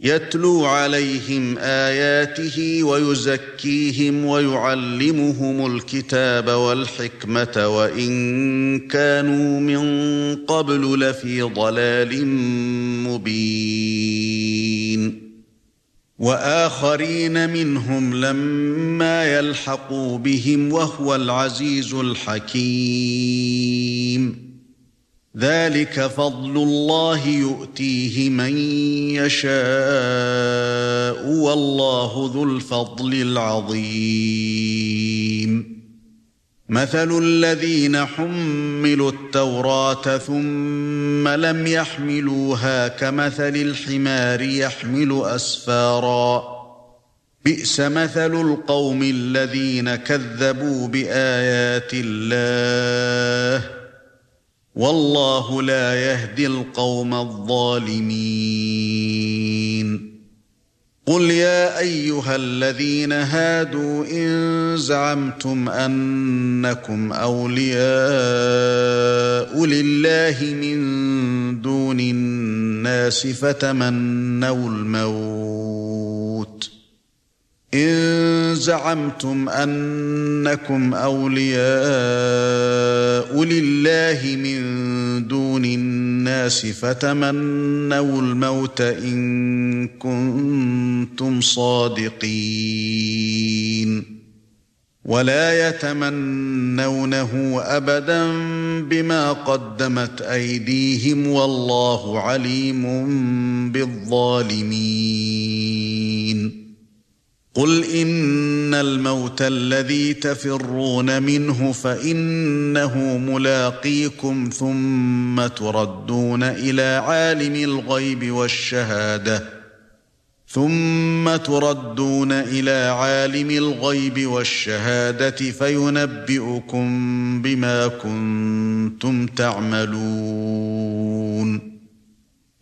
يتلو عليهم آياته ويزكيهم ويعلمهم الكتاب والحكمة وإن كانوا من قبل لفي ضلال مبين. وآخرين منهم لما يلحقوا بهم وهو العزيز الحكيم. ذلك فضل الله يؤتيه من يشاء والله ذو الفضل العظيم. مثل الذين حملوا التوراة ثم لم يحملوها كمثل الحمار يحمل أسفارا. بئس مثل القوم الذين كذبوا بآيات الله. والله لا يهدي القوم الظالمين. قل يا أيها الذين هادوا إن زعمتم أنكم أولياء لله من دون الناس فتمنوا الموت. إن زعمتم أنكم أولياء لله من الناس فتمنوا الموت إن كنتم صادقين. ولا يتمنونه أبدا بما قدمت أيديهم والله عليم بالظالمين. قل ان الموت الذي تفرون منه فانه ملاقيكم ثم تردون إلى عالم الغيب والشهاده. ثم تردون إلى عالم الغيب والشهاده فينبئكم بما كنتم تعملون.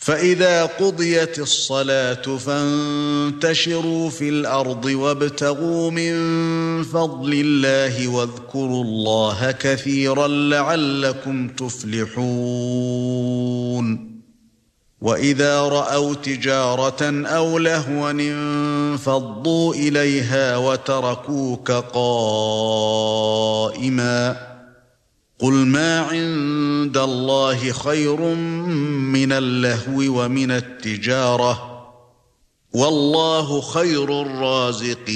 فإذا قضيت الصلاة فانتشروا في الأرض وابتغوا من فضل الله واذكروا الله كثيرا لعلكم تفلحون. وإذا رأوا تجارة أو لهوا انفضوا إليها وتركوك قائما. قُلْ مَا عِندَ اللَّهِ خَيْرٌ مِنَ اللَّهْوِ وَمِنَ التِّجَارَةِ وَاللَّهُ خَيْرُ الرَّازِقِينَ.